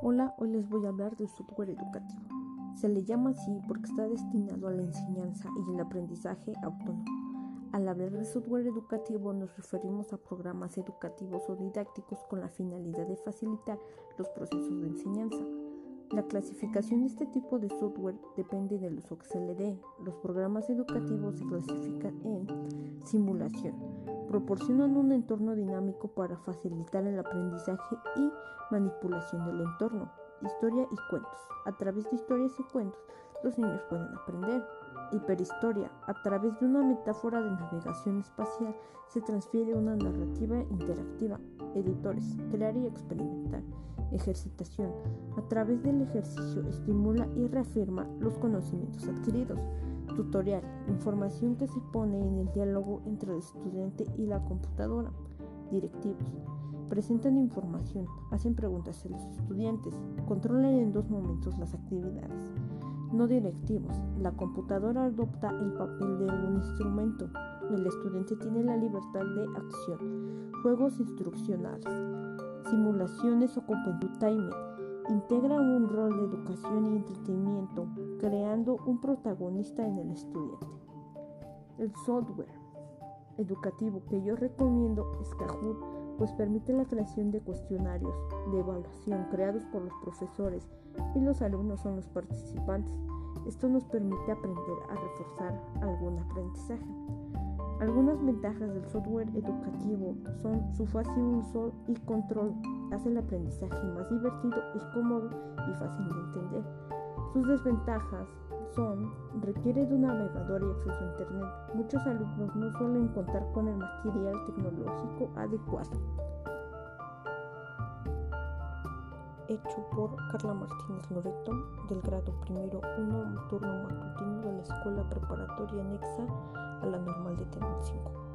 Hola, hoy les voy a hablar del software educativo. Se le llama así porque está destinado a la enseñanza y el aprendizaje autónomo. Al hablar de software educativo nos referimos a programas educativos o didácticos con la finalidad de facilitar los procesos de enseñanza. La clasificación de este tipo de software depende del uso que se le dé. Los programas educativos se clasifican en simulación, proporcionan un entorno dinámico para facilitar el aprendizaje y manipulación del entorno, historia y cuentos. A través de historias y cuentos, los niños pueden aprender. Hiperhistoria. A través de una metáfora de navegación espacial se transfiere una narrativa interactiva. Editores. Crear y experimentar. Ejercitación. A través del ejercicio estimula y reafirma los conocimientos adquiridos. Tutorial. Información que se pone en el diálogo entre el estudiante y la computadora. Directivos. Presentan información, hacen preguntas a los estudiantes, controlan en dos momentos las actividades. No directivos. La computadora adopta el papel de un instrumento. El estudiante tiene la libertad de acción. Juegos instruccionales. Simulaciones o computainment integra un rol de educación y entretenimiento, creando un protagonista en el estudiante. El software educativo que yo recomiendo es Kahoot, pues permite la creación de cuestionarios de evaluación creados por los profesores y los alumnos son los participantes. Esto nos permite aprender a reforzar algún aprendizaje. Algunas ventajas del software educativo son su fácil uso y control, hace el aprendizaje más divertido y cómodo y fácil de entender. Sus desventajas son, requiere de un navegador y acceso a Internet. Muchos alumnos no suelen contar con el material tecnológico adecuado. Hecho por Carla Martínez Loreto, del grado primero 1, turno matutino de la Escuela Preparatoria Anexa a la Normal de Tenel 5.